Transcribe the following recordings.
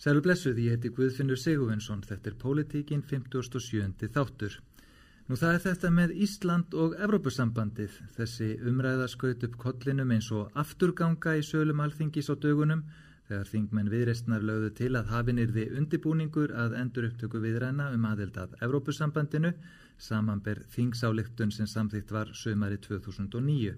Sælu blessuð, ég heiti Guðfinnur Sigurvinsson, þetta er Pólitíkin 57. þáttur. Nú það er þetta með Ísland og Evrópusambandið, þessi umræða skaut upp kollinum eins og afturganga í sölum alþingis á dögunum, þegar þingmenn viðreistnar lögðu til að hafinir við undibúningur að endur upptöku viðræna um aðild að Evrópusambandinu, samanber þingsáleiktun sem samþýtt var sömari 2009.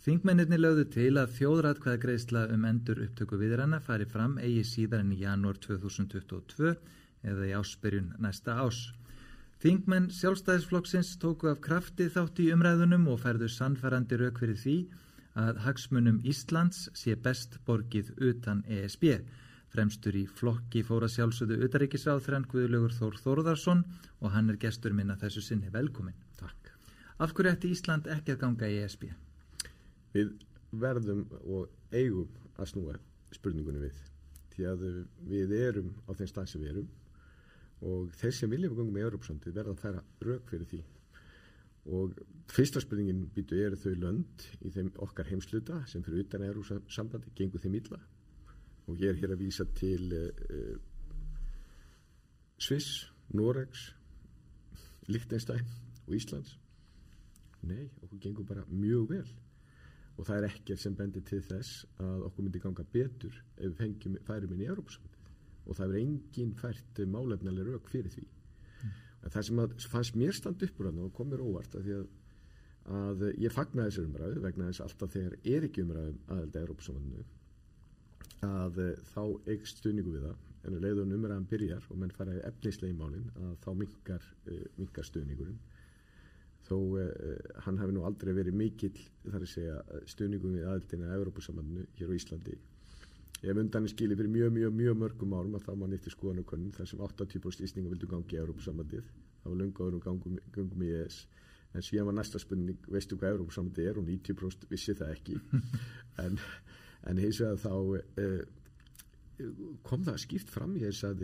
Þingmennirni lögðu til að þjóðratkvæðagreisla um endur upptöku viðranna fari fram eigi síðar enn í janúar 2022 eða í ásperjun næsta ás. Þingmenn sjálfstæðisflokksins tóku af krafti þátt í umræðunum og færðu sannfærandi rauk fyrir því að hagsmunum Íslands sé best borgið utan ESB. Fremstur í flokki fóra sjálfsögðu utaríkisáþrann Guðlaugur Þór Þórðarsson og hann er gestur minna þessu sinni velkomin. Takk. Af hverju ætti Ísland ekki að ganga í ESB? Við verðum og eigum að snúa spurningunni við því að við erum á þeim stað sem við erum og þeir sem viljum að ganga með Európsandi verða að færa rauk fyrir því. Og fyrsta spurningin býtu eru þau lönd í þeim okkar heimsluta sem fyrir utan Európsambandi gengur þeim illa? Og ég er hér að vísa til uh, Sviss, Noregs Lichtenstein og Íslands. Nei, okkur gengur bara mjög vel og það er ekkert sem bendir til þess að okkur myndi ganga betur ef við færum inn í Európa-samöndið og það er engin fært málefnilega rauk fyrir því. Mm. það sem að, fannst mér stand upp úr hann og kom mér óvart að að, að ég fagnar þessu umræðu vegna þess alltaf þegar er ekki umræðum aðelda Európa-samöndinu að uh, þá eikst stuðningu við það. En að leiðun umræðan byrjar og menn fara efnislega í málinn að þá minkar, uh, minkar stuðningurinn þó uh, hann hefði nú aldrei verið mikill þar að segja stuðningum við aðildina að Európusamanninu hér á Íslandi. Ef undan er skilið fyrir mjög, mjög, mjög mörgum árum að þá mann eftir skoðanakönnum þar sem 80% ísninga vildu gangi í Európusamannið það var lunga árum gangum, gangum í ES en síðan var næsta spurning veistu hvað Európusamannið er? Og 90% vissi það ekki. En, en hins vegar þá uh, kom það skipt fram í þess að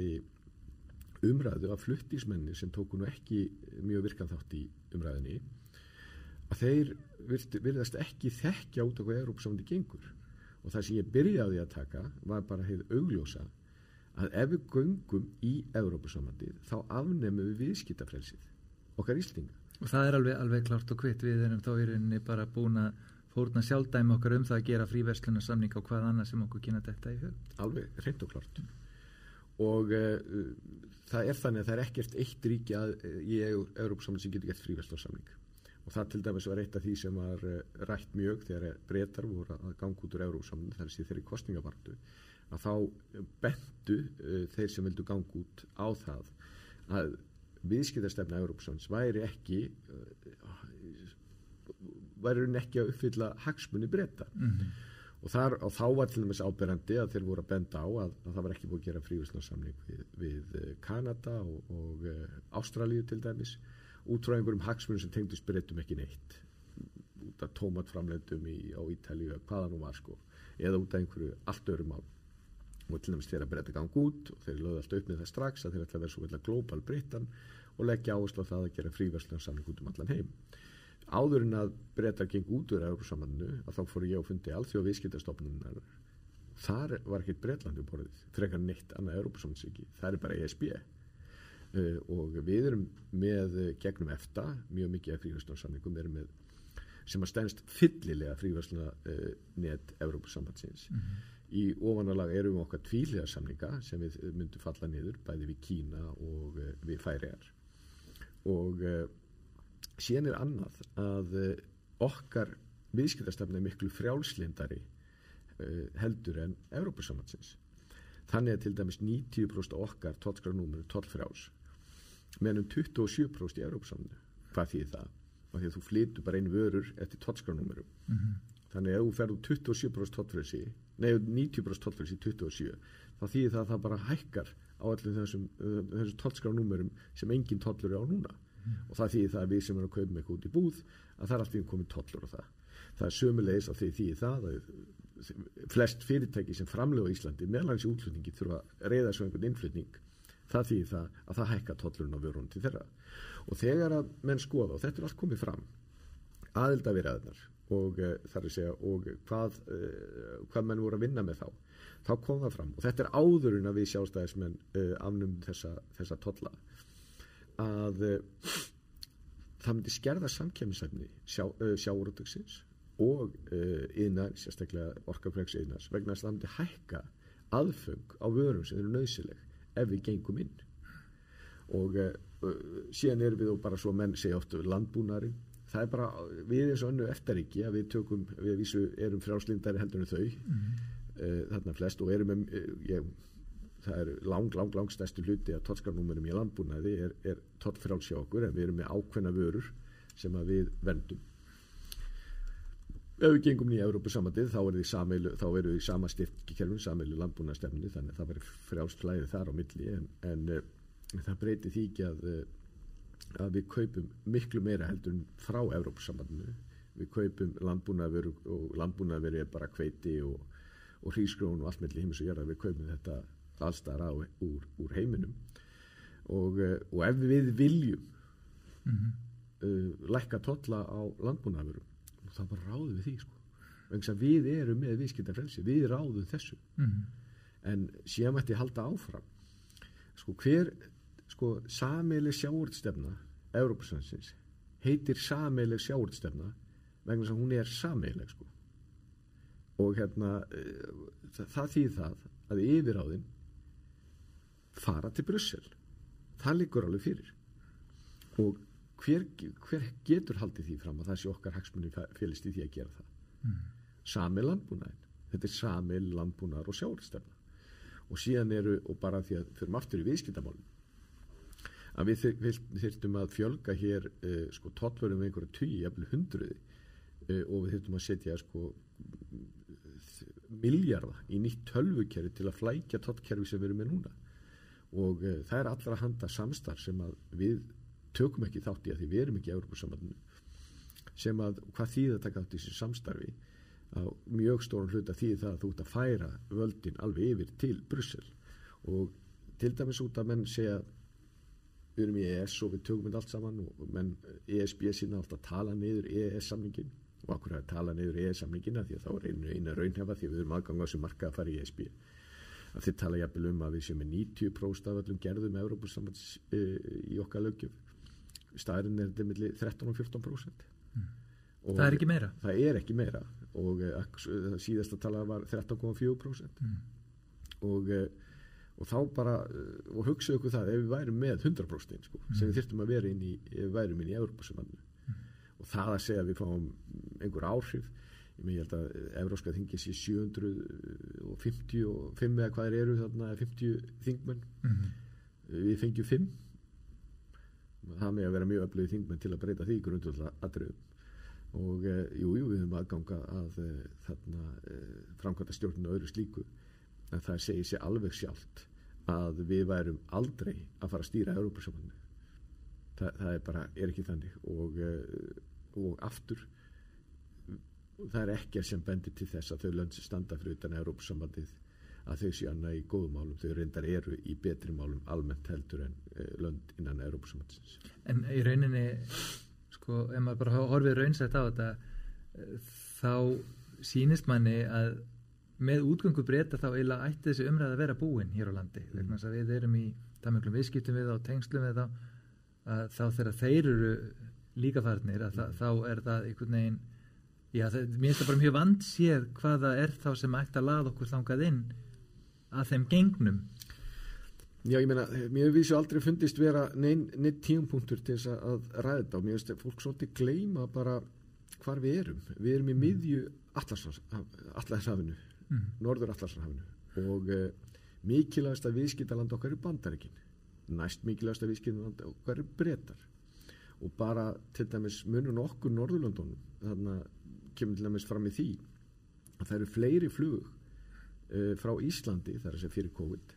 umræðu af fluttísmenni sem tóku nú ekki mjög virkan þátt í umræðinni að þeir virðast ekki þekkja út á hvað Európa-samandi gengur. Og það sem ég byrjaði að taka var bara heið augljósa að ef við göngum í Európa-samandi þá afnefnum við viðskiptafrelsið okkar íslinga og það er alveg, alveg klart og kvitt. Við erum þá í rauninni bara búin að fórna sjálfdæmi okkar um það að gera fríversluna samning á hvað annað sem okkur kynna þetta í hug. Alveg, reynd og klart og uh, það er þannig að það er ekkert eitt ríki að, í Európa-samling sem getur gett fríverslunarsamling og það til dæmis var eitt af því sem var uh, rætt mjög þegar breytar voru að ganga út úr Európa-samling þar sem þeir í kostningavartu að þá bentu uh, þeir sem vildu ganga út á það að viðskiptastefna Európa-samlings væri ekki væri hún ekki að uppfylla hagsmunni breyta mm -hmm og, þar, og þá var til dæmis áberandi að þeir voru að benda á að, að það var ekki búið að gera frívíslarsamling við, við eh, Kanada og, og uh, Ástralíu til dæmis út frá einhverjum hagsmunum sem tengdust breytum ekki neitt. Út af tómatframlendum á Ítalíu hvaða nú var sko. Eða út af einhverju allt öru mál og til dæmis þeir að breyta gang út og þeir lögði alltaf upp með það strax að þeir ætla að vera svo vel að glóbal breytan og leggja áherslu á það að gera frívíslarsamling út um allan heim áður en að breyta geng út úr Európa-samanninu að þá fór ég á fundi alþjóð viðskiptastofnunar þar var ekkert Breitlandi borðið frekar neitt annað Európa-sammansiki það er bara ESB uh, og við erum með gegnum EFTA mjög mikið af fríværslanarsamningum við erum með sem að stænst fyllilega fríværsla uh, net Európa-sammansins mm -hmm. í ofanalag erum við okkar tvílega samninga sem við myndum falla niður bæði við Kína og við Færiar og síðan er annað að uh, okkar viðskiptastafna er miklu frjálslindari uh, heldur en Európa-samansins þannig að til dæmis 90% okkar tollskrarnúmur er tollfrjáls meðan um 27% í Európa-samanu hvað þýðir það? og því að þú flytur bara einu vörur eftir tollskrarnúmurum mm -hmm. þannig að ef þú ferður 27% tollfrjálsi nei 90% tollfrjálsi 27 þá þýðir það að það bara hækkar á allir þessum, uh, þessum tollskrarnúmurum sem engin tollur er á núna. Og það þýðir það að við sem erum að kaupa með eitthvað út í búð að það er alltaf komið tollur á það. Það er sömulegis að því þýðir það að flest fyrirtæki sem framlega á Íslandi meðlangs í útflutningi þurfa að reyða svo einhvern innflutning. Það þýðir það að það hækka tollurinn á vörunum til þeirra. Og þegar að menn skoða og þetta er allt komið fram aðelda viðræðnar og uh, þar að segja og hvað, uh, hvað menn voru að vinna með þá þá kom það fram. Og þetta er áðurinn að við sjálfstæðismenn uh, afnum þessa, þessa totla að það myndi skerða samkjömmisæfni sjá, sjáuröldöksins og yðnar, sérstaklega orkafræks yðnars vegna að það myndi hækka aðföng á vörum sem eru nöðsileg ef við gengum inn. Og síðan erum við og bara svo menn segja oft landbúnari það er bara, við eins og önnu eftiríki að við tökum, við vísu erum frjáslindari heldur en þau. Mm. uh, þarna flest og erum uh, ég, það er lang, lang, lang stærstu hluti að totskarnúmurum í landbúnaði er, er tottfráls hjá okkur en við erum með ákveðna vörur sem að við vendum ef við gengum nýja Európa-samandið þá er við í sama styrkikerfum sameilu landbúnaðstefni þannig að það verður frjálsflæði þar á milli en, en uh, það breyti því ekki að að við kaupum miklu meira heldur en frá Evrópssambandinu við kaupum landbúnaveru og landbúnaveru er bara kveiti og, og hrísgrón og allt melli heimis og gera við kaupum þetta allstæðar á úr, úr heiminum. Og, eh, og ef við viljum mm -hmm. uh, lækka totla á landbúnaveru þá bara ráðum við því sko. Við erum með viðskiptarfrelsi, við ráðum þessu. Mm -hmm. en séum að þetta halda áfram. Sko hver sko sameileg sjáurstefna Európa-svansins heitir sameileg sjáurstefna vegna þess að hún er sameileg sko. Og hérna uh, það, það þýð það að yfiráðin fara til Brussel. Það liggur alveg fyrir. Og hver, hver getur haldið því fram að það sé okkar hagsmunni félist í því að gera það? Mm. sami landbúnaðin þetta er sami landbúnaðar og sjáurstefna og síðan eru og bara því að fyrir aftur í viðskiptamálum að við þurftum að fjölga hér uh, sko tóttverðum með einhverju tíu, jafnvel hundruði uh, og við þurftum að setja sko miljarda í nýtt tölvukerfi til að flækja tóttkerfi sem við erum með núna og uh, það er allra handa samstarf sem að við tökum ekki þátt í að því við erum ekki í Európa-samandinu sem að hvað þýða taka átt í þessu samstarfi? Á mjög stórn hluta þýði það að þú ert að færa völdin alveg yfir til Brussel. Og til dæmis út að menn segja við erum í ES og við tökum þetta allt saman og menn ESB sína alltaf tala niður EES samningin og okkur er að tala niður EES samningina því að þá er einu, einu raunhefa því að við erum aðgang á þessu marka að fara í ESB að þið tala jafnvel um að við séum með 90% af öllum gerðum með Európa-sambands e, í okkar lögjöf staðurinn er þetta millir 13 og 14% mm. og það er ekki meira það er ekki meira og e, síðasta tala var 13,4% mm. og e, og þá bara, eh, og hugsaðu okkur það ef við værum með 100% sko, mm. sem við þurftum að vera inn í, ef við værum inn í Európa-sumanninu mm. og það að segja að við fáum einhver áhrif ég held að Európska þingin sé 750 og 5 eða hvað er eru þarna 50 þingmenn. Mm. við fengjum 5 það með að vera mjög öflögi þingmenn til að breyta því grundvölda aðröðum og jújú eh, jú, við höfum aðganga að uh, þarna uh, framkvæmta stjórnuna öðru slíku. En það segir sér alveg sjálft að við værum aldrei að fara að stýra Európa-sjónu það, það er bara, er ekki þannig. Og, eh, og aftur það er ekki sem bendir til þess að þau lönd sem standa fyrir utan Európa-sambandið að þau séu annað í góðum málum, þau reyndar eru í betri málum almennt heldur en uh, lönd innan Európa-sambandins En í rauninni, sko, ef maður bara horfið raunsætt á þetta uh, þá sínist manni að með útgöngu breyta þá eiginlega ætti þessi umræð að vera búin hér á landi mm. vegna að við erum í tamjöglum viðskiptum við á tengslum við þá þá þegar þeir eru líka farnir mm. þá er það einhvern veginn já, það, mér finnst það bara mjög vand séð hvaða er þá sem ætti að laða okkur þangað inn að þeim gengnum. Já, ég meina, mér hefur vísu aldrei fundist vera neitt tíumpunktur til þess að ræða þetta og mér finnst fólk svolítið gleima bara hvar við erum. Við erum í miðju allarsafinu mm. norður allarsarhafinu og uh, mikilvægast að viðskiptaland okkar er bandaríkin. Næst mikilvægast að viðskiptaland okkar er breytar og bara til dæmis munum okkur Norðurlandunum þannig að kemur til dæmis fram í því að það eru fleiri flug uh, frá Íslandi þar að segja fyrir COVID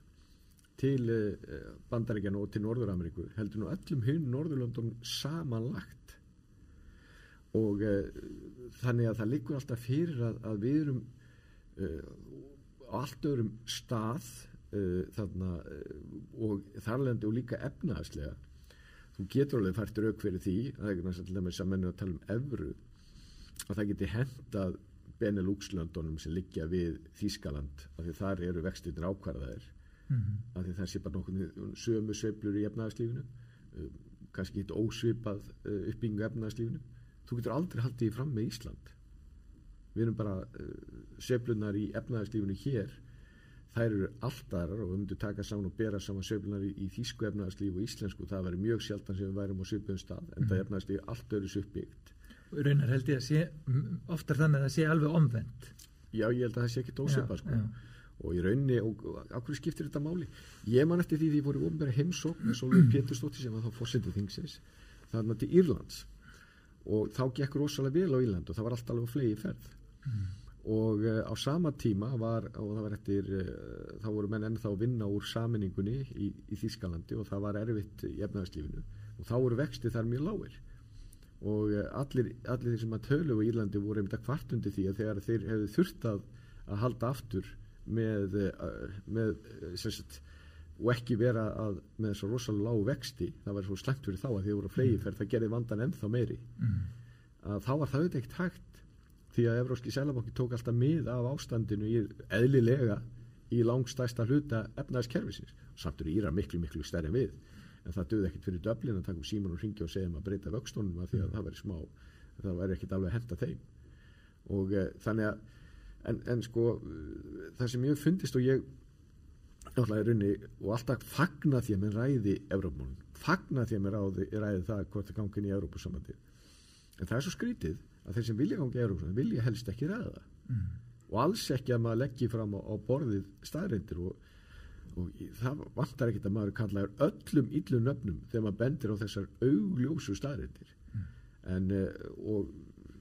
til uh, bandaríkjana og til Norður-Ameríku heldur nú öllum hinn Norðurlandunum samanlagt. Og þannig að það likur alltaf fyrir að, að við erum á allt öðrum stað þarna og þarlendi og líka efnaðslega þú getur alveg fært rauk fyrir því það er ekki næst að menna að tala um efru að það geti hendað Benelux-löndunum sem liggja við Þískaland af því þar eru vextinir ákvarðaðir. Mm -hmm. af því það sé bara nokkuð sömu sveiflur í efnaðarslífinu uh, kannski hitt ósvipað uh, uppbyggingu efnaðarslífinu þú getur aldrei haldið í fram með Ísland. Við erum bara uh, sveiflunar í efnaðarslífinu hér þær eru alltaf og við myndum taka saman og bera saman sveiflunar í, í þýsku efnaðarslífu og íslensku. Það verður mjög sjaldan sem við værum á svipum stað en það mhm. efnaðarslífi allt öðru uppbyggt raunar held ég að sé oftar þannig að það sé alveg omvend Já, ég held að það sé ekki dósipa sko. og í rauninni, og ákveður skiptir þetta máli? Ég man eftir því því voru ofnbæri heimsók með Sólur Pétursdóttir sem var þá fórsetið þingsins, það var til Írlands. Og þá gekk rosalega vel á Írland og það var alltaf alveg flegi ferð. Mm. og uh, á sama tíma var, og það var eftir uh, þá voru menn ennþá að vinna úr saminningunni í, í Þískalandi og það var erfitt í efnaðarslífinu og þá voru vexti þar mjög lágir og eh, allir, allir þeir sem að tölu á Írlandi voru einmitt að kvartundi því að þegar þeir hefðu þurft að, að halda aftur með, eh, með eh, sagt, og ekki vera að, með svo rosalega lág vexti það var svo slengt fyrir þá að því að voru flegiferð mm. það gerði vandan ennþá meiri mm. að þá var það auðvitað eitt hægt því að Evróski Sælabanki tók alltaf mið af ástandinu í eðlilega í langstæsta hluta efnaðiskerfisins samt eru Íra miklu miklu stærri við en það döði ekkert fyrir döflin að taka um síman og ringja og segja maður að breyta vöxtónum af því að mm. það væri smá það væri ekkert alveg að henda þeim og e, þannig að en, en sko það sem ég fundist og ég náttúrulega er unni og alltaf fagna því að mér ræði Evrópmónun, fagna því að mér ræði, ræði það hvort það gangi inn í Evrópusamandi en það er svo skrítið að þeir sem vilja gangi í Evrópusamandi vilja helst ekki ræða mm. og alls ekki að maður leggji fram á, á borðið staðreindir og og það vantar ekkit að maður kallaður öllum yllum nöfnum þegar maður bendir á þessar augljósu staðrindir mm. en uh, og,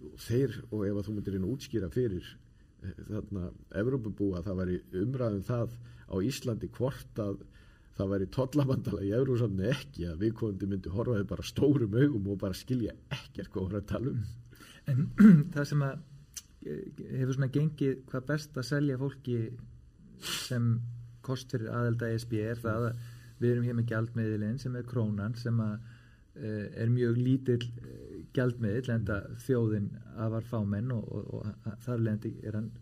og þeir og ef að þú myndir inn að útskýra fyrir uh, þarna Evrópabúa það væri umræðum það á Íslandi hvort að það væri tollamandala í Eurósamni ekki að viðkvöndi myndi horfaði bara stórum augum og bara skilja ekkert hvað voru að tala um. En það sem að eh, hefur svona gengið hvað best að selja fólki sem kost fyrir aðelda ESB er það að við erum hér með gjaldmiðilinn sem er krónan sem að, uh, er mjög lítill uh, gjaldmiðil enda þjóðin afar fámenn og, og, og, og þar lendi er hann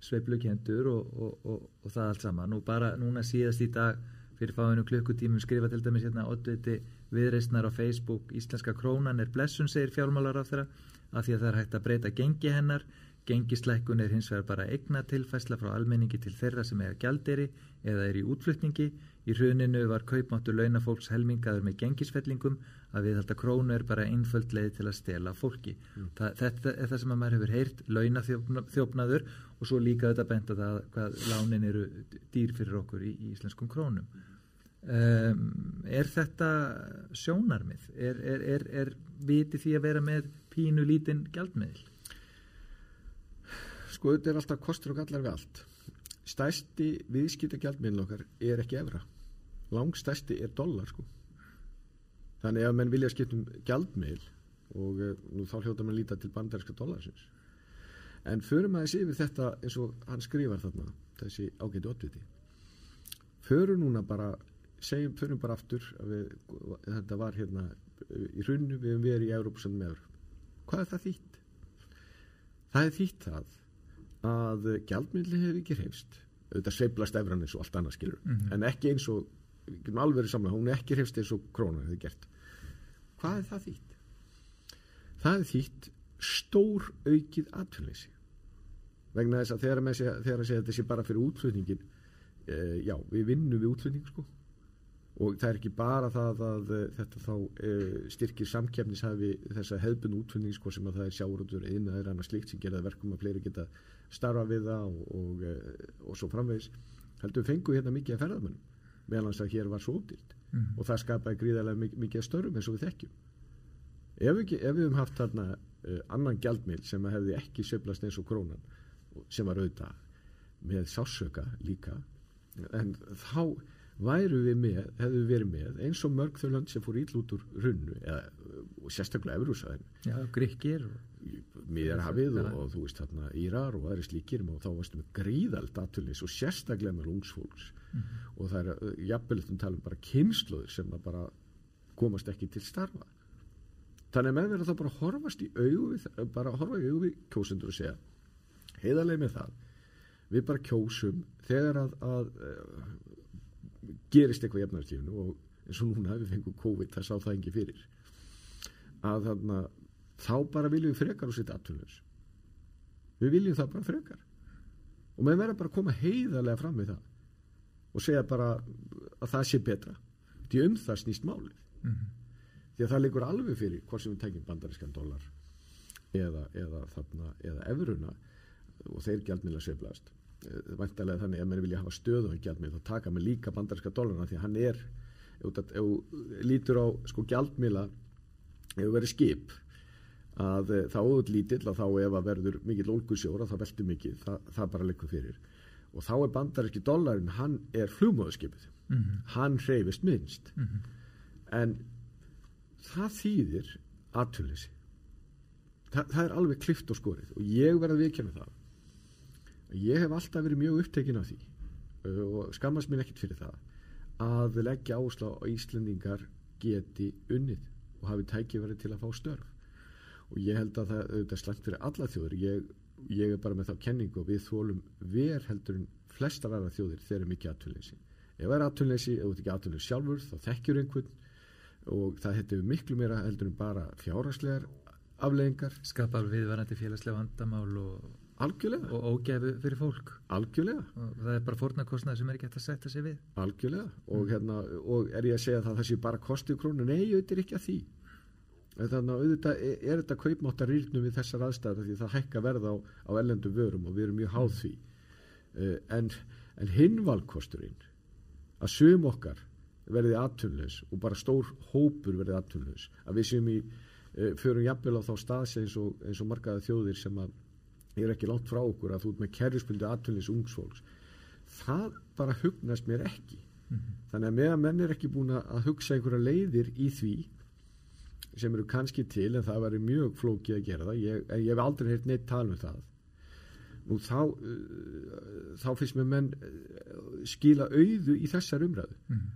sveiplukendur og það allt saman. Og bara núna síðast í dag fyrir fáinu klukkutímum skrifa til dæmis hérna oddviti viðreistnar á Facebook Íslenska krónan er blessun segir fjármálar á þeirra af því að það er hægt að breyta gengi hennar Gengisleikun er hins vegar bara egna tilfæsla frá almenningi til þeirra sem eiga gjalderi eða er í útflutningi. Í hruninu var kaupmáttu launafólks helmingaður með gengisfellingum að við held að krónu er bara einföld leið til að stela fólki. Mm. Það, þetta er það sem að maður hefur heyrt, launaþjófnaður og svo líka þetta benda það hvað lánin eru dýr fyrir okkur í, í íslenskum krónum. Um, er þetta sjónarmið? Er, er, er, er viti því að vera með pínu lítinn gjaldmiðl? Sko þetta er alltaf kostur og gallar við allt. Stæsti viðskipta gjaldmiðl okkar er ekki efra langstæsti er dollar sko. Þannig að menn vilja skiptum gjaldmiðl og uh, nú þá hljóta mann líta til bandarinska dollarsins. En förum aðeins yfir þetta eins og hann skrifar þarna þessi ágæti oddviti. Förum núna bara segjum, förum bara aftur við, þetta var hérna í hrunnu við hefum verið í Európa með hvað er það þýtt? það er þýtt það að gjaldmiðli hefur ekki hrefst auðvitað sveiblast efran eins og allt annað skilur mm -hmm. en ekki eins og, alveg verið samlega hún er ekki hrefst eins og krónan hefur gert. Hvað er það þýtt? það er þýtt stór aukið atvinnleysi vegna þess að þegar að segja þetta sé bara fyrir útflutningin eh, já, við vinnum við útflutning sko og það er ekki bara það að uh, þetta þá uh, styrkir samkjæfnishafi þessa hefðbund útfundning sko sem að það er sjáurútur eða er annað slikt sem gerða verkum að fleiri geta starfa við það og, og, uh, og svo framvegis. Heldur fengu hérna mikið að ferðamennum meðan þess að hér var svo útilt mm. og það skapaði gríðarlega mikið, mikið að störum eins og við þekkjum. Ef, ekki, ef við hefum haft þarna annan gjaldmil sem að hefði ekki söblast eins og krónan sem var auðvitað með sásöka líka en þá væru við með, hefðu við verið með eins og mörg þau land sem fór íll út úr runnu eða, og sérstaklega Evrúsaðin Já, Gríkir Míðarhafið og, og þú veist þarna Írar og aðri slíkir og þá varstu með gríðald aðtulis og sérstaklega með lungsfólks mm -hmm. og það er jafnveg um tala um bara kynsluður sem bara komast ekki til starfa. Þannig að menn verður þá bara horfast í við, bara horfa í augu við kjósundur og segja heiðarlega með það. Við bara kjósum þegar að, að gerist eitthvað í efnarstífunu og eins og núna við fengum COVID það sá það ekki fyrir. Að þarna þá bara viljum við frekar og setja atvinnus við viljum það bara frekar. Og maður verður bara að koma heiðarlega fram við það og segja bara að það sé betra. Því um það snýst málið. Mm -hmm. því að það liggur alveg fyrir hvort sem við tekjum bandarískan dólar eða, eða þarna eða efruna og þeir gjaldmiðla eh, vantarlega þannig að maður vilja hafa stöðu á gjaldmiðl þá taka með líka bandaríska dólarna því að hann er ef þú lítur á sko gjaldmiðla ef þú verður skip að eh, þá auðvitað lítill að þá ef að verður mikill ólgusjóra þá veldur mikið, það, það bara leikur fyrir. Og þá er bandaríski dólarin hann er flugmóðskipið mm -hmm. hann hreyfist minnst. Mm -hmm. en það þýðir aðtúrleysi Þa, það er alveg klift og skorið og ég verði að vikjana það ég hef alltaf verið mjög upptekinn af því uh, og skammast mér ekkert fyrir það að leggja áslá á Íslandingar geti unnið og hafi tækifæri til að fá störf. Og ég held að það auðvitað slæmt fyrir alla þjóður ég, ég er bara með þá kenningu og við þólum ver heldur en flestar aðra þjóðir þeir eru mikið aðtunleysi ef það er aðtunleysi, ef þú ert ekki aðtunleysi sjálfur þá þekkjur einhvern og það hættu miklu meira heldur en bara fjárhagslegar afleggingar skapar viðvarandi félagslega vandamál og, algjörlega. Og ógæfu fyrir fólk. Algjörlega. Og það er bara fornarkostnað sem er ekki hægt að setja sig við. Algjörlega. Og, mm. hérna, og er ég að segja það það sé bara kosti krónu, nei, auðvitað er ekki að því. Þannig að auðvitað er, er þetta kaupmáttar rýrnum við þessar aðstæðar því það hækka verða á, á ellendu vörum og við erum mjög háð því. Uh, en, en hinvalkosturinn að sum okkar verði aðtunleis og bara stór hópur verði aðtunleis að við séum í uh, förum jafnvel á þá staðs eins og, eins og margaða þjóðir sem að er ekki langt frá okkur að þú ert með kerjuspildu aðtunleis ungsfólks það bara hugnast mér ekki. Mm -hmm. þannig að meðan menn er ekki búin að hugsa einhverja leiðir í því sem eru kannski til en það væri mjög flókið að gera það. Ég, ég hef aldrei heilt neitt tala um það. Nú þá uh, þá finnst mér menn uh, skila auðu í þessar umræðu. Mm.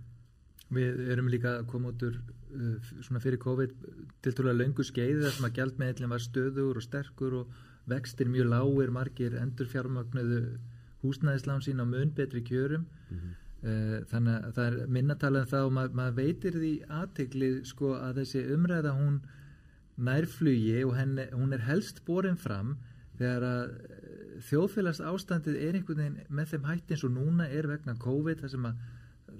Við erum líka að koma út úr uh, svona fyrir COVID til trúlega laungu skeið þar sem að gjaldmeðlum var stöður og sterkur og vextir mjög lágir margir endur fjármagnuðu húsnæðislán sín á mun betri kjörum mm -hmm. Þannig að það er minnatalað um það og mað, maður veitir því aðtegli sko að þessi umræða hún nærflugi og henni, hún er helst borin fram þegar að eh, þjóðfélags ástandið er einhvern veginn með þeim hætti eins og núna er vegna COVID það sem að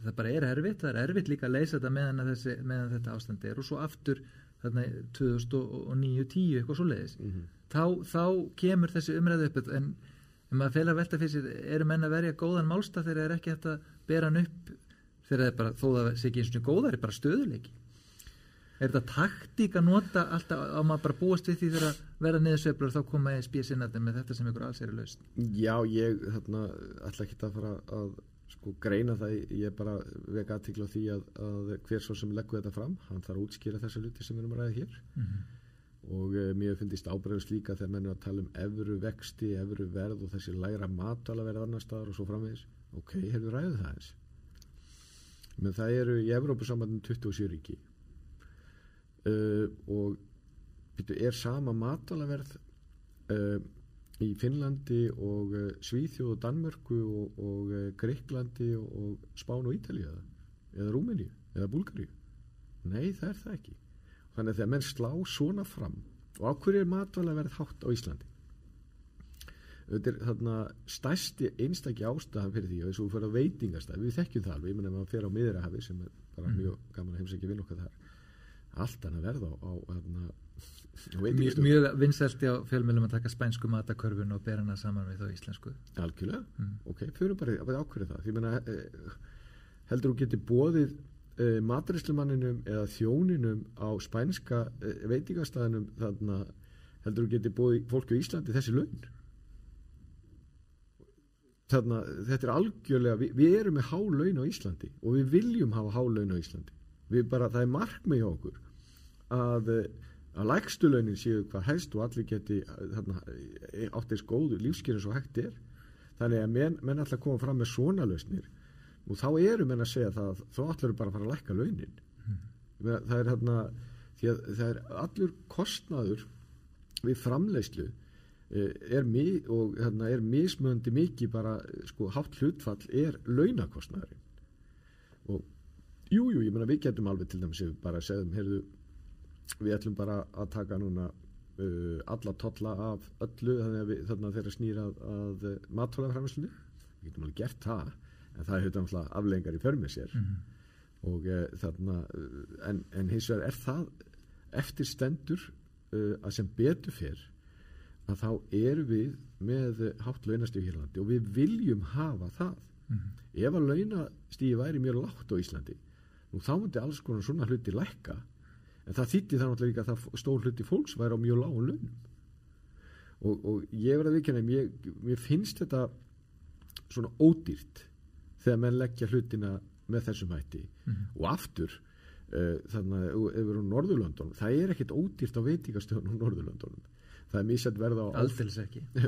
það bara er erfitt, það er erfitt líka að leysa þetta meðan, þessi, meðan þetta ástand er. Og svo aftur þarna 2009-10 eitthvað svo leiðis mm -hmm. þá, þá kemur þessi umræðu upp. En en maður feila velta fyrir sér, eru menn að verja góðan málstað þegar það er ekki hægt að bera hann upp? Þegar það er bara, þó það sé ekki eins og góðar er bara stöðuleiki er þetta taktík að nota alltaf á maður bara búast við því þegar að vera niðursveiflur þá koma ég spísinandi með þetta sem ykkur alls er löst Já, ég þarna ætla ekki að fara að sko greina það, ég er bara vega aðtikla á því að, að hver svo sem leggur þetta fram, hann þarf að útskýra þessa luti sem við erum að ræða hér. Mm -hmm og uh, mér finnst ábregðast líka þegar mennum að tala um efru vexti, efru verð og þessi læra matala verð annar staðar og svo framvegis. Ok, hefur ræðið það eins menn það eru í Evrópussambandin 27 ríki. Uh, og byrju, er sama matala verð uh, í Finnlandi og Svíþjóð og Danmörku og, og Greiklandi og, og Spán og Ítalið eða Rúmeníu eða Búlgaríu. Nei það er það ekki. Þannig að þegar menn slá svona fram og ákveður er matvæla verið hátt á Íslandi? Þetta er þarna stærsti einstakki ástæðan fyrir því og þess að þú fyrir að veitingastæð við þekkjum það alveg, ég menna að maður fyrir á miðrahafi sem er bara mm. mjög gaman að heimsækja vinn okkar þar allt hann að verða á, á, á Mjög, mjög vinsælti á fjölmjölum að taka spænsku matakörfun og bera hana saman við þá íslensku. Algjörlega, mm. ok, fyrir bara að ákveða það. Því menna eh, heldur þú getur bóðið eh, maturislumanninum eða þjóninum á spænska uh, veitingastæðinum þannig að heldur þú geti búið fólki á Íslandi þessi laun? Þannig að þetta er algjörlega við, við erum með há laun á Íslandi og við viljum hafa há laun á Íslandi við bara, það er markmið hjá okkur að, eh, að lægstu launin séu hvað helst og allir geti þarna, áttir skóðu lífskeirin svo hægt er. Þannig að menn, menn alltaf koma fram með svona lausnir. Og þá eru menn að segja það þá ætlar við bara að fara að lækka launin. Mm. það er hérna að það er allur kostnaður við framleiðslu eh, er, mi og, hérna, er mismöndi mikið bara sko, hátt hlutfall er launakostnaðurinn jújú, jú, ég menna við getum alveg til dæmis bara að segja heyrðu, við ætlum bara að taka núna uh, alla totla af öllu þannig að þeirra snýra að, að mattólafræmislunni við getum alveg gert það en það hefur náttúrulega aflengar í förmið sér mm -hmm. og uh, þarna uh, en, en hins vegar er það eftir stendur uh, að sem betur fyrr að þá erum við með hátt launastíð hér landi og við viljum hafa það mm -hmm. ef að launastíði væri mjög lágt á Íslandi nú þá myndi alls konar svona hluti lækka. En það þýtti það náttúrulega líka að það stór hluti fólks væri á mjög lágum launum. Og, og ég verði að vikina mér, mér finnst þetta svona ódýrt þegar menn leggja hlutina með þessum hætti. Mm -hmm. og aftur uh, þannig að ef við erum á Norðurlöndunum það er ekkit ódýrt á veitingastöðunum á Norðurlöndunum. Það er mísætt verð á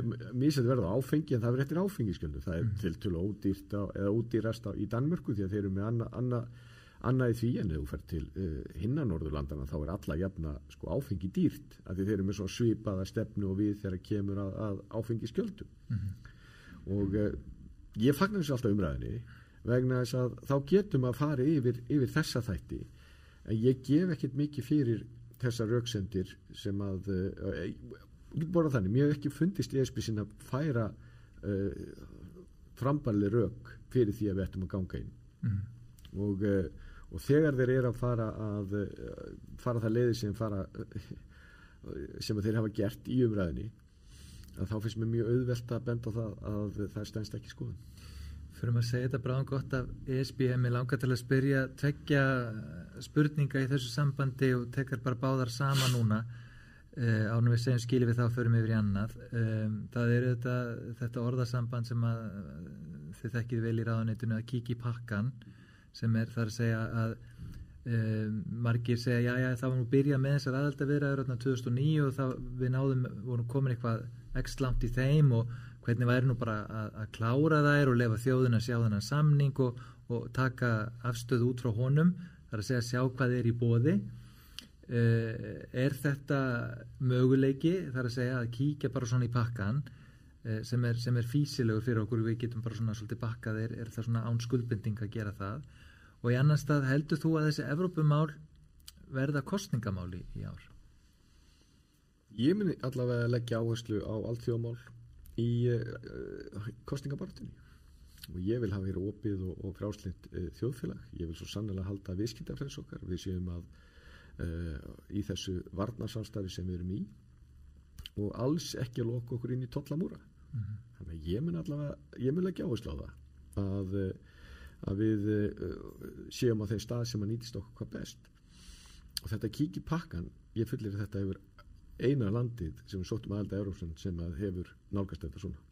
mísætt verð á áfengi en það er eftir áfengiskjöldu það er mm. til ódýrt á, eða ódýrast á, í Danmörku því að þeir eru með annað anna, anna í því en ef þú fer til uh, hinna Norðurlandana þá er alla jafna sko, áfengi dýrt að þeir eru með svona svipaða stefnu og við þegar kemur að, að áfengiskjöldu mm -hmm. og uh, ég fagnar þessu alltaf umræðinni vegna þess að þá getum að fara yfir, yfir þessa þætti en ég gef ekkert mikið fyrir þessa rauksendir sem að uh, bara þannig, mér hef ekki fundist í sinna að færa frambarli rauk fyrir því að við ættum að ganga inn mm. og, uh, og þegar þeir eru að fara að uh, fara það leiði sem fara sem þeir hafa gert í umræðinni þá finnst mér mjög auðvelt að benda það að það stænst ekki skoðun. Fyrir maður að segja þetta bráðan gott af ESB mér langar til að spyrja tveggja spurninga í þessu sambandi og tekar bara báðar sama núna. Uh, ánum við segjum skiljum við þá förum yfir í annað. Um, það er þetta, þetta orðasamband sem að þið þekkið vel í ráðaneytinu að kíkja í pakkan sem er þar að segja að um, margir segja já já það var nú byrjað með þessar aðalda viðræður 2009 og þá við náðum vorum komin eitthvað ekst langt í þeim og hvernig væri nú bara að, að klára þær og lefa þjóðin að sjá þennan samning og, og taka afstöð út frá honum þar að segja sjá hvað er í bóði Uh, er þetta möguleiki þar að segja að kíkja bara svona í pakkan uh, sem, er, er físilegur fyrir okkur við getum bara svona svolítið bakkað er, er það svona án skuldbinding að gera það og í annan stað heldur þú að þessi Evrópumál verða kostningamáli í ár? Ég muni allavega leggja áherslu á allþjóðmál í uh, kostningabartinni og ég vil hafa hér opið og, og fráslind þjóðfélag. Ég vil svo sannlega halda viðskiptafræðs okkar. Við séum að uh, í þessu varnarsamstarfi sem við erum í. Og alls ekki að loka okkur inn í tollamúra. Mm -hmm. þannig að ég mun allavega ég mun ekki áherslu á það að, eh, að við uh, séum á þeim stað sem að nýtist okkur hvað best. Og þetta kík í pakkan ég fullir að þetta hefur eina landið sem við sóttum aðalda Európsson sem að hefur nálgast þetta svona.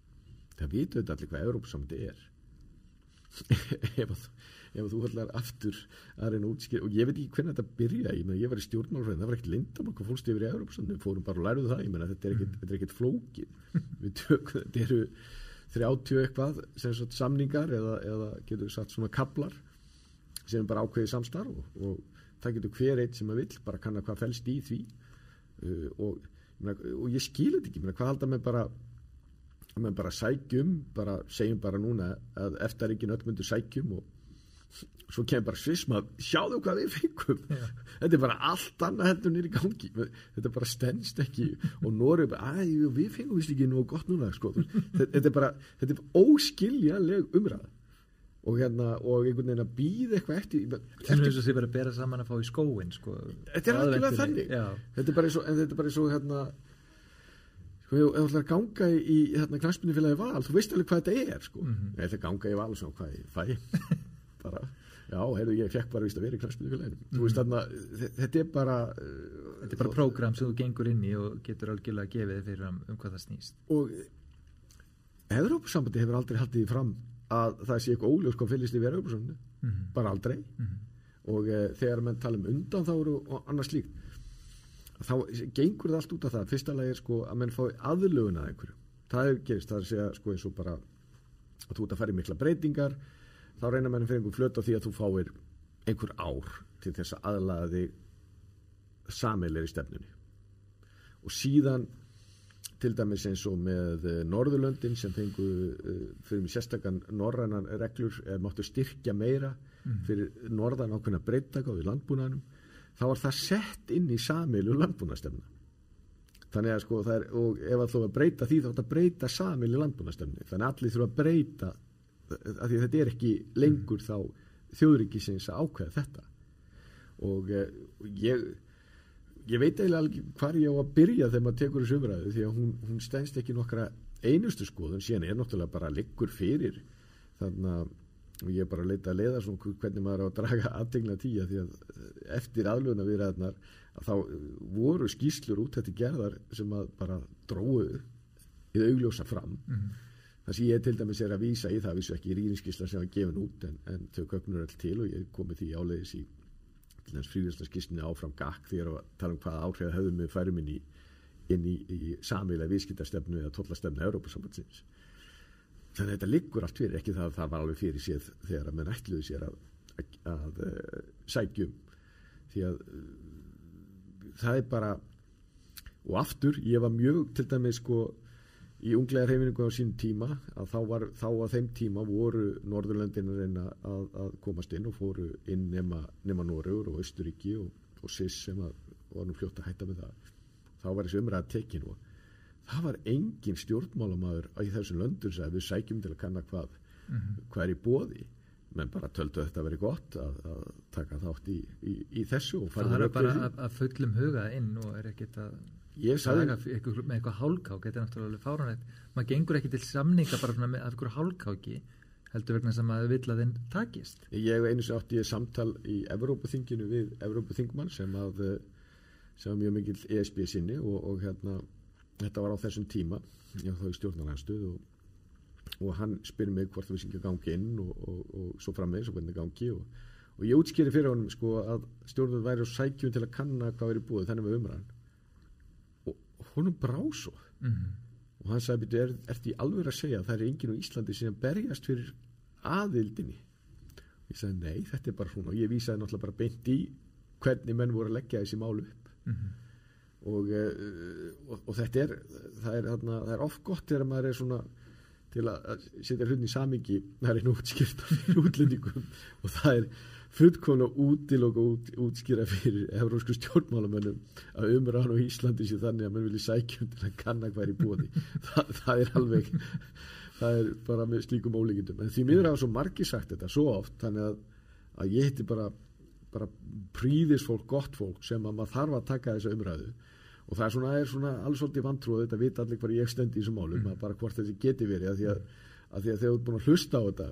Það vitum þetta allir hvað Európsamandi er. Ef að ef þú hallar aftur að reyna útskýr og ég veit ekki hvernig þetta byrja ég, meni, ég var í stjórnmálfræðin, það var ekkert lindam okkur fólkst yfir í Európsson, við fórum bara og læruðu það meni, þetta er ekkert, flókið. Við tökum, þetta eru 30 eitthvað sagt, samningar eða, eða getur við sagt svona kablar sem er bara ákveðið samstarf og, og það getur hver eitt sem maður vill bara kanna hvað fælst í því. Uh, og, og ég skilir þetta ekki hvað halda með bara með bara sækjum, bara segjum bara núna að eftir ekki nöttmyndu sækjum og svo kemur bara svisma sjáðu hvað við fengum. Yeah. þetta er bara allt annað heldur nýri gangi. Þetta bara stennst ekki. Og Nóri bara, æ, við fengum vist ekki nú gott núna sko. þetta er bara þetta er óskiljanleg umræð og hérna, og einhvern veginn að býða eitthvað eftir þetta er eins og því bara að bera saman að fá í skóin sko. þetta er alveg þannig. Þetta er bara eins og, en þetta er bara eins og hérna sko, ef þú ætlar að ganga í hérna knæspunnifélagi val, þú veist alveg hvað þetta er sko, mm -hmm. eða ganga í val svona hvað ég fæ bara já, heyrðu, ég fekk bara vist að vera í knastbyrjufélaginu mm. þarna, þetta er bara uh, þetta er bara prógram sem þú gengur inn í og getur algjörlega að gefa þig fyrir um, um hvað það snýst og Európa-sambandi hefur aldrei haldið fram að það sé eitthvað óljós hvað fylgist yfir Európa-sambandi mm -hmm. bara aldrei mm -hmm. og e, þegar mann tala um undan þá eru og annars líkt þá gengur það allt út af það fyrsta lagi er sko að mann fái aðlögun að einhverju það er gerist, það er að segja sko eins og bara að þú ert að fara í mikla breytingar þá reynar mennum fyrir einhver flöt á því að þú fáir einhver ár til þess að aðlaða þig sameilir í stefnunni. Og síðan til dæmis eins og með uh, Norðurlöndin sem fengu uh, fyrir mig sérstakann norrænan reglur eða máttu styrkja meira mm. fyrir norðan ákveðna breyttakáð í landbúnaðnum þá var það sett inn í samilu landbúnaðstefna þannig að sko það er og ef að þú að breyta því þá ætti að breyta samilu landbúnaðstefni þannig að allir þurfa að breyta af því þetta er ekki lengur þá þjóðrikisins að ákveða þetta. Og uh, ég ég veit eiginlega alveg hvað ég á að byrja þegar maður tekur þessu umræðu því að hún, hún stænst ekki nokkra einustu skoðun. Síðan er náttúrulega bara liggur fyrir þannig að ég er bara að leita að leiða svona hvernig maður á að draga aðtegna tíja því að eh, eftir aðluna við ræðnar að þá voru skýslur út þetta gerðar sem að bara dróðu í augljósa fram. Mm -hmm. Þess að ég til dæmis er að vísa í það vissu ekki í rýninskísla sem var gefin út en, en þau köknur all til og ég komi því áleiðis í til þess fríðarslaskistinu áfram gakk því að tala um hvaða áhrif höfðum við færum inn í, í, í samíla viðskiptastefnu eða tollastefnu Európa-sambandsins þannig að þetta liggur allt fyrir ekki það að það var alveg fyrir séð þegar að menn ætluði sér að, að, að uh, sækjum því að uh, það er bara og aftur, ég var mjög til dæmis sko í unglega reyfinningu á sínum tíma að þá var þá á þeim tíma voru Norðurlöndin að reyna að, að komast inn og fóru inn nema, nema Norrögur og Östuríki og, og SIS sem að, var nú fljótt að hætta með það þá var þessi umræða tekinu og það var engin stjórnmálamæður í þessum löndun sem við sækjum til að kanna hvað, mm -hmm. hvað er í bóði menn bara töldu þetta að vera gott að, að taka þátt í, í, í þessu Það er bara að, að fullum huga inn og er ekkit að sagði... eitthvað, með eitthvað hálkák þetta er náttúrulega fáranætt maður gengur ekki til samninga bara með eitthvað hálkáki heldur vegna sem að vill að þinn takist. Ég einu sem átti ég samtal í Evrópaþinginu við Evrópaþingmann sem að sem var mjög mikil ESB sinni og, og hérna þetta var á þessum tíma ég var þá í stjórnarhanstuð og, og hann spyr mig hvort það vissi ekki að gangi inn og, og, og svo frammeins og hvernig gangi og ég útskýri fyrir honum sko að stjórnarhanstuð væri á sækjum til að kanna hvað er í búið þannig með umræðan honum brá svo. Mm -hmm. og hann sagði er, er því alveg að segja að það er enginn á Íslandi sem berjast fyrir aðildinni? Og ég sagði nei þetta er bara svona. Og ég vísaði náttúrulega bara beint í hvernig menn voru að leggja þessi málu upp. Mm -hmm og, eh, og, og þetta er það er, þarna, það er oft gott þegar maður er svona til að setja hlutin í samingi það er einu útskýrta fyrir útlendingum. Og það er fullkona útil og út, útskýra fyrir eurósku stjórnmálamönnum að umræðan á Íslandi sé þannig að mann vilja sækjum til að kanna hvað er í bóði það, það er alveg það er bara með slíkum ólíkindum. En því miður hafa svo margi sagt þetta svo oft þannig að, að ég heiti bara bara príðisfólk, gott fólk sem að maður þarf að taka þessa umræðu. Og það er svona, er svona alls svolítið vantrúið þetta vita allir hvað ég stendi í þessum málum mm. bara hvort þessi geti verið að því að, að, því að þegar þú ert búin að hlusta á þetta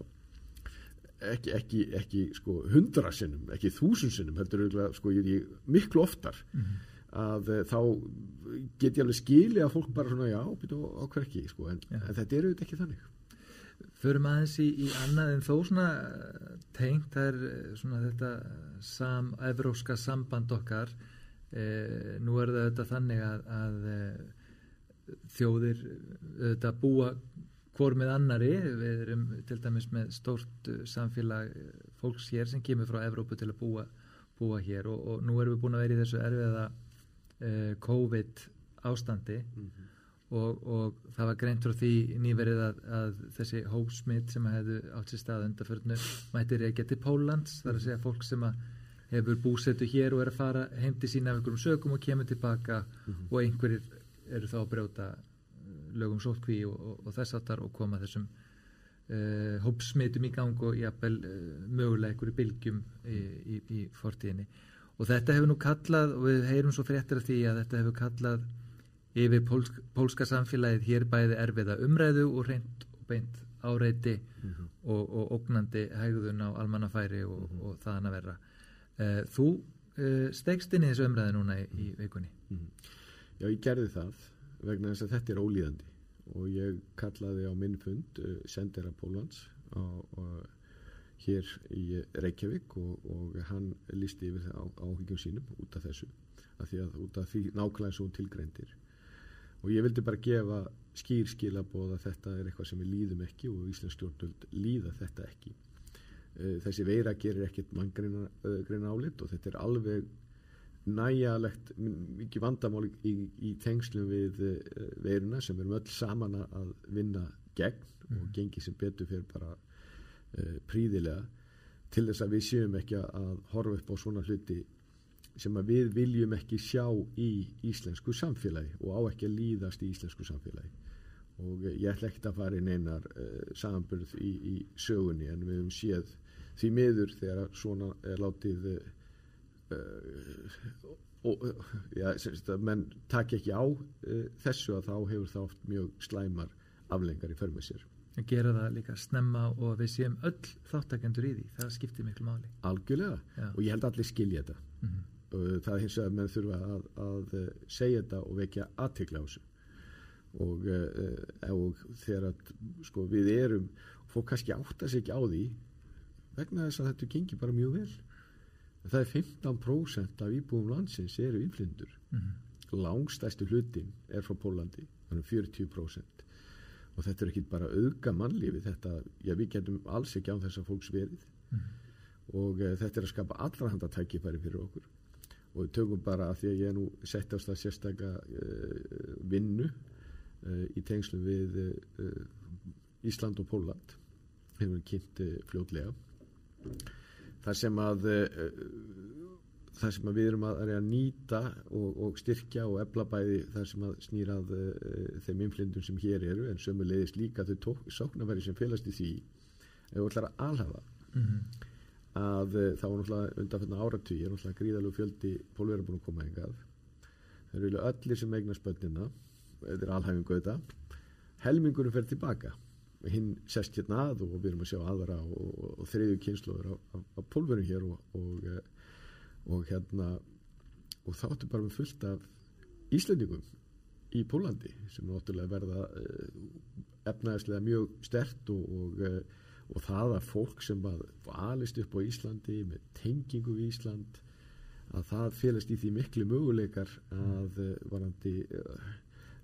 ekki, ekki, ekki sko, hundra sinnum, ekki þúsund sinnum heldur sko, ég er miklu oftar mm. að eh, þá get ég alveg skili að fólk bara svona já, býta á hver ekki sko, en, ja. en þetta eru þetta ekki þannig Förum aðeins í, í annað en þó svona tengt það er eh, svona þetta sam, evróska samband okkar Eh, nú er þetta þannig að, að eh, þjóðir auðvitað búa hvort með annari, við erum til dæmis með stórt eh, samfélag eh, fólks hér sem kemur frá Evrópu til að búa, búa hér og, og nú erum við búin að vera í þessu erfiða eh, COVID ástandi mm -hmm. og, og það var greint frá því nýverið að, að þessi hópsmitt sem hefðu átt sér stað undarförnu mætti reykja til Pólans, þar að segja fólk sem að hefur búsettu hér og er að fara heimti sína af einhverjum sögum og kemur tilbaka mm -hmm. og einhverjir eru þá að brjóta uh, lögum sótkví og, og, og þess aftar og koma þessum uh, hópsmitum í gang og jafnvel uh, mögulega einhverju bylgjum í, í, í fortíðinni og þetta hefur nú kallað og við heyrum svo fréttir af því að þetta hefur kallað yfir pólsk, pólska samfélagið hér bæði erfiða umræðu og reynd og beint áreiti mm -hmm. og, og ógnandi hægðun á almannafæri og, mm -hmm. og þaðan að vera Uh, þú uh, stegst inn í þessu umræði núna í, í vikunni mm. Já, ég gerði það vegna þess að þetta er ólíðandi. Og ég kallaði á minn fund uh, sendera Pólans hér í Reykjavík og, og hann listi yfir það á, áhyggjum sínum út af þessu af því að út af því nákvæmlega svo tilgreindir. Og ég vildi bara gefa skýr skilabóð að þetta er eitthvað sem við líðum ekki og Íslands stjórnvöld líða þetta ekki. Eh, þessi veira gerir ekkert manngreina álit og þetta er alveg næjalegt mikið vandamál í, í tengslum við uh, veiruna sem erum öll saman að vinna gegn mm. og gengi sem betur fyrir bara uh, príðilega til þess að við séum ekki að horfa upp á svona hluti sem að við viljum ekki sjá í íslensku samfélagi og á ekki að líðast í íslensku samfélagi og ég ætla ekki að fara inn einar uh, samanbyrð í, í sögunni en við höfum séð því miður þegar svona er látið uh, og já, semst, menn takk ekki á uh, þessu að þá hefur það oft mjög slæmar aflengar í förmið sér. Að gera það líka snemma og við séum öll þáttakendur í því, það skiptir miklu máli. Algjörlega. Já. og ég held allir skilja þetta. Mm -hmm. það er hins vegar að menn þurfa að, að segja þetta og vekja aðtikla á þessu. Og, og þegar að sko, við erum fólk kannski átta sig ekki á því vegna þess að þetta gengir bara mjög vel það er 15% af íbúum landsins eru innflindur mm -hmm. langstæstu hlutin er frá Pólandi þannig 40% og þetta er ekki bara auðga mannlífi þetta, já við getum alls ekki á þess að fólks verið. Mm -hmm. og uh, þetta er að skapa allra handa tækifæri fyrir okkur. Og við tökum bara að því að ég er nú sett á stað sérstakka uh, vinnu uh, í tengslu við Ísland og Póland hefur kynnt fljótlega þar sem að eh, þar sem að við erum að, að nýta og, og styrkja og eflabæði þar sem að snýrað eh, þeim inflindum sem hér eru en sömulegist líka þau sóknarverði sem félast í því ef við ætlar að alhafa mm -hmm. að þá er náttúrulega undanfjörna áratví er náttúrulega gríðalög fjöldi pólverið búin að koma engað það eru allir sem eignar spöldina þetta er alhæfingu þetta helmingurum fer tilbaka hinn sest hérna að og við erum að sjá aðra og, og, og þriðju kynsluður af pólverum hér og, og hérna og þáttu bara með fullt af Íslandingum í Pólandi sem náttúrulega verða uh, efnaðislega mjög stert og það að fólk sem var alist upp á Íslandi með tengingu í Ísland að það félast í því miklu möguleikar að varandi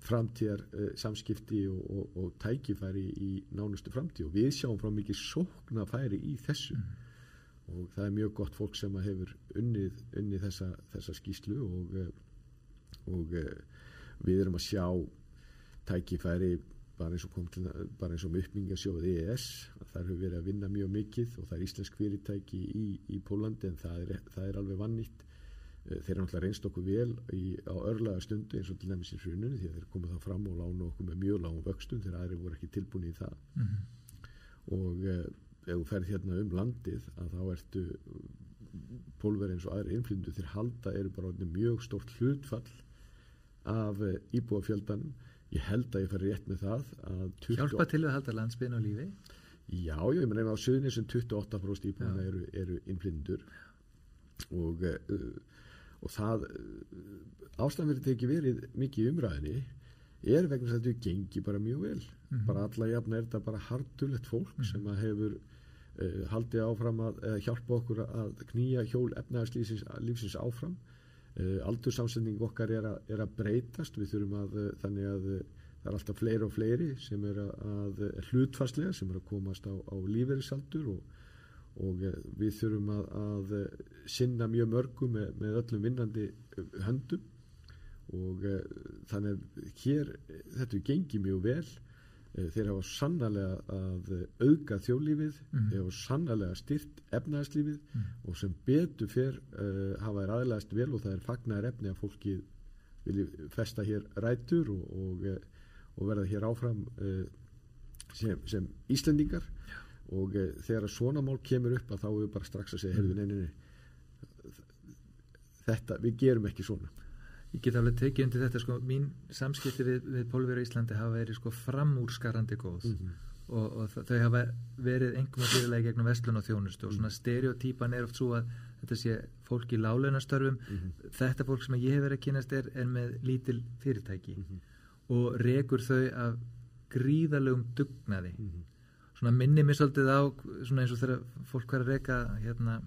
framtíðar uh, samskipti og, og, og tækifæri í nánustu framtíð. Og við sjáum frá mikið sóknafæri í þessu. Mm. og það er mjög gott fólk sem hefur unnið, unnið þessa, þessa skýslu og, uh, og uh, við erum að sjá tækifæri bara eins og og með uppbyggingasjóð EES þar hefur verið að vinna mjög mikið og það er íslensk fyrirtæki í, í Pólandi en það er, það er alveg vannýtt. Eh, þeir eru náttúrulega reynst okkur vel í, á örlaga stundu eins og til dæmis í hruninu því að þeir komið það fram og lána okkur með mjög lágum vöxtum þegar aðri voru ekki tilbúin í það mm -hmm. og eh, ef þú ferð hérna um landið að þá ertu pólverið eins og aðri innflyndu þeir halda eru bara mjög stort hlutfall af eh, íbúafjöldanum ég held að ég fer rétt með það Hjálpa til að halda landsbyrn á lífi? Já, ég meina á söðunisum 28% íbúana eru, eru innflyndur og uh, og það eh, ástæðan verið ekki verið mikið umræðinni er vegna þess að þetta gengi bara mjög vel mm -hmm. bara alla jafn er þetta bara hardulegt fólk mm -hmm. sem að hefur uh, haldið áfram að uh, hjálpa okkur að knýja hjól efnaðarslífsins áfram uh, aldursamsending okkar er, a, er að breytast við þurfum að þannig að það er alltaf fleiri og fleiri sem er að, að hlutfarslega sem er að komast á, á lífeyrisaldur og og eh, við þurfum að, að eh, sinna mjög mörgum með, með öllum vinnandi eh, höndum. Og uh, þannig hér þetta gengi mjög vel. Uh, þeir hafa sannlega að auka þjólífið, mm. þeir hafa sannlega styrt efnaðarslífið mm. og sem betur fyrr uh, hafa þeir aðlæðast vel og það er fagnar efni að fólki vilji festa hér rætur og, og, og verða hér áfram sem, sem Íslendingar. Já og e, þegar svona mál kemur upp að þá er við bara strax að segja mm. neini, neini, þetta, við gerum ekki svona Ég get alveg tekið undir þetta sko, mín samskipti við, við Pólveri Íslandi hafa verið sko framúrskarandi góð mm -hmm. og, og þau hafa verið einhverjum fyrirlega gegnum vestlun og þjónustu og svona mhm. stereotýpan er oft svo að þetta sé fólk í láleinastörfum mm -hmm. þetta fólk sem ég hef verið að kynast er, er með lítil fyrirtæki -hmm. og rekur þau af gríðalegum dugnaði mhm svona minni mér svolítið á svona eins og þegar fólk var að reyka hérna,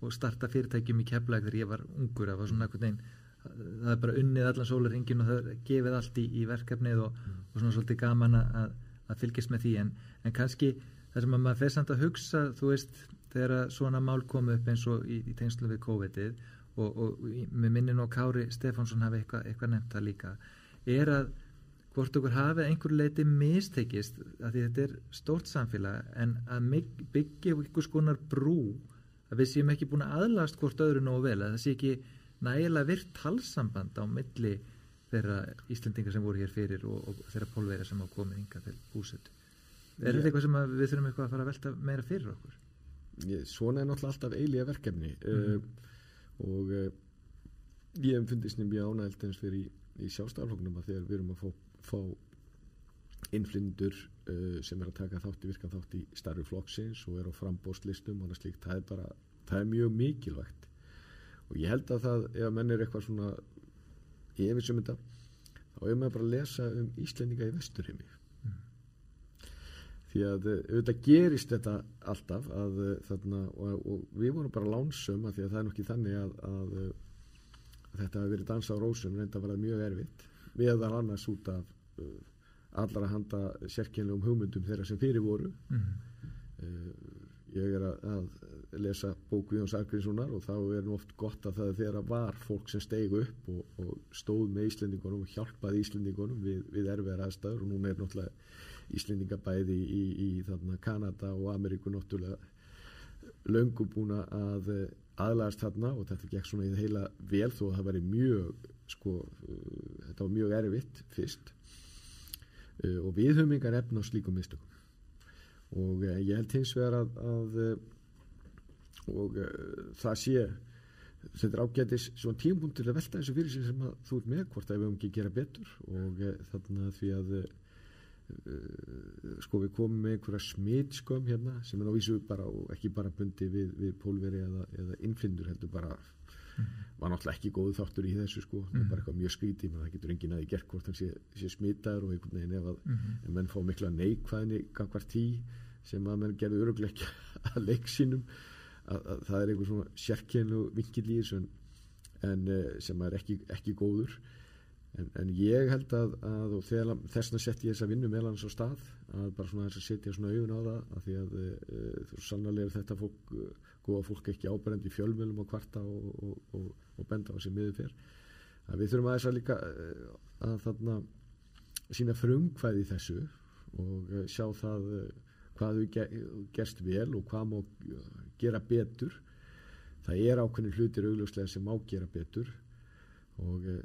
og starta fyrirtækjum í keflag þegar ég var ungur það var svona eitthvað neinn það er bara unnið allan sólarhingin og það er gefið allt í, í verkefnið og, mm. og svona svolítið gaman að, að fylgjast með því en, en kannski það sem að maður fer samt að hugsa þú veist þegar svona mál komu upp eins og í, í tengslu við COVID-ið og, og með minnin og Kári Stefánsson hafi eitthvað eitthva nefnt það líka er að hvort okkur hafi einhver leiti mistekist að því þetta er stórt samfélag en að byggja einhvers konar brú að við séum ekki búin að aðlast hvort öðru nógu vel að það sé ekki nægilega virt halsamband á milli þeirra Íslendingar sem voru hér fyrir og, og þeirra pólverið sem á komið yngar til búsötu er þetta eitthvað sem við þurfum eitthvað að fara að velta meira fyrir okkur? Svona er náttúrulega alltaf eilíða verkefni mm uh, og uh, ég hef fundist nefnir ánægild eins fyrir í, í sjálfstafloknum að þegar við erum að fá, fá innflindur uh, sem er að taka þátt í virkan þátt í starfi flokksins og er á frambóstlistum og það slíkt, það er bara það er mjög mikilvægt og ég held að það, ef að menn er eitthvað svona yfirsum þetta þá er maður bara að lesa um Íslendinga í vesturheimi mm. því að eh, auðvitað gerist þetta alltaf að, eh, þarna, og, og við vorum bara lánsum að því að það er nokkið þannig að, að, að þetta hafi verið dansa á rósum reynda að vera mjög erfitt meðal annars út af uh, allara handa sérkynlegum hugmyndum þeirra sem fyrir voru mm. uh, ég er að lesa bóku Jóns Argrínssonar og þá er nú oft gott að það þegar var fólk sem steig upp og, og stóð með Íslendingunum og hjálpaði Íslendingunum við, við erfiðar aðstæður og núna er náttúrulega Íslendingabæði í, í, í Kanada og Ameríku náttúrulega löngu búin að aðlæðast þarna og þetta gekk svona í það heila vel þó að það væri mjög sko, uh, þetta var mjög erfitt fyrst. Uh, og við höfum yngar efna á slíkum mistökum. Og uh, ég held hins vegar að, að og uh, það sé þetta er ágætis svona tímpunkt til að velta þessu fyrir sig sem að þú ert með hvort að við höfum ekki að gera betur. Og uh, þarna því að uh, sko við komum með einhverja smitskömm hérna sem er á vísu bara og ekki bara bundi við, við pólveri eða, eða innflindur heldur bara mm. var náttúrulega ekki góðu þáttur í þessu sko, mm. bara eitthvað mjög skrítið menn það getur engin aðeins gert hvort hann sé, sé smitaður og einhvern veginn ef að mm. en menn fá mikla neikvæðni gangvart tí sem að menn gerði örugleikja að leik sínum að, að það er einhver svona í þessu en, en eh, sem er ekki, ekki góður en, en ég held að, að þessna sett ég þess að vinna meðlan svo stað að bara svona þess að setja svona auðun á það að því að e, þú sannlega er þetta fólk góða fólk ekki ábærend í fjölmjölum og kvarta og, og, og, og benda á þessi miður fyrr að við þurfum að þess að líka að þarna sína frumkvæði þessu og sjá það hvað við gerst vel og hvað má gera betur. Það er ákveðin hlutir augljóslega sem má gera betur og eh,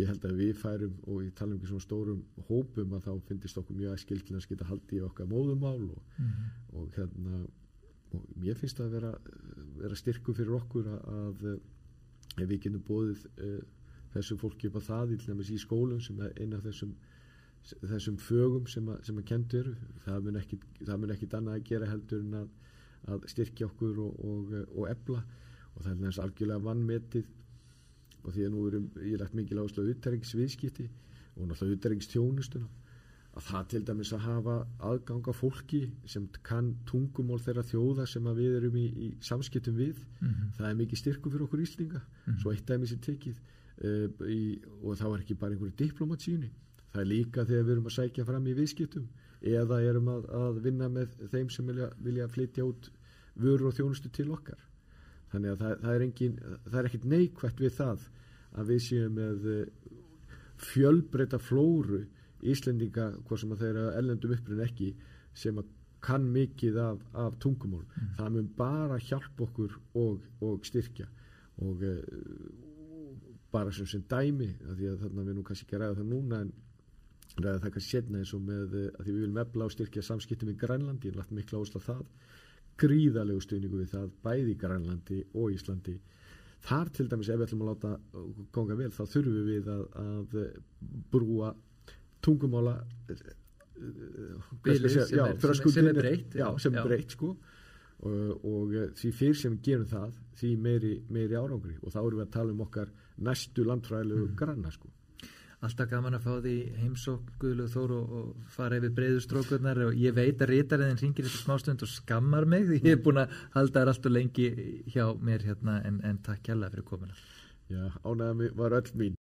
ég held að við færum og ég tala um ekki svona stórum hópum að þá finnist okkur mjög til að skita haldi í okkar móðumál og, mm -hmm. og hérna og mér finnst það að vera, vera styrku fyrir okkur að, að ef við getum bóðið uh, þessu fólki upp á það í skólum sem er eina af þessum þessum fögum sem að, sem að kentur það mun ekki það mun ekki annað að gera heldur en að, að styrkja okkur og, og, og ebla og það er næst algjörlega vannmetið og því að nú erum ég lagt mikið lágast á utæringsviðskipti og náttúrulega utæringstjónustuna að það til dæmis að hafa aðganga fólki sem kann tungumól þeirra þjóða sem við erum í, í samskiptum við mm -hmm. það er mikið styrku fyrir okkur íslinga mm -hmm. svo eitt dæmis er tekið uh, í, og þá er ekki bara einhverju diplomatsýni það er líka þegar við erum að sækja fram í viðskiptum eða erum að, að vinna með þeim sem vilja, vilja flytja út vörur og þjónustu til okkar þannig að það, það er engin það er ekkit neikvægt við það að við séum með eh, fjölbreyta flóru Íslendinga, hvað sem að þeirra ellendum upprinn ekki, sem að kann mikið af, af tungumól mm. það mun bara hjálp okkur og, og styrkja. Og e, bara sem sem dæmi, að því að þarna við nú kannski ekki ræða það núna en ræða það kannski setna eins og með eh, að því við viljum efla og styrkja samskiptum í Grænlandi, ég lagt mikla ásla það gríðalegu stuðningu við það bæði í Grænlandi og Íslandi. Þar til dæmis ef við ætlum að láta ganga vel þá þurfum við að, að brúa tungumála Bili, sem, já, er, sem, sem er breytt já, sem er breytt sko. Og, og því fyrr sem við gerum það því meiri, meiri árangri. Og þá erum við að tala um okkar næstu landfræðilegu mm. granna sko alltaf gaman að fá því heimsók Guðluð Þóru og, og fara yfir breyðustrókurnar og ég veit að rítariðin ringir þetta smástund og skammar mig því ég er búin að halda þær alltaf lengi hjá mér hérna en, en takk hjálpa fyrir komina Já, ánægðan var öll mín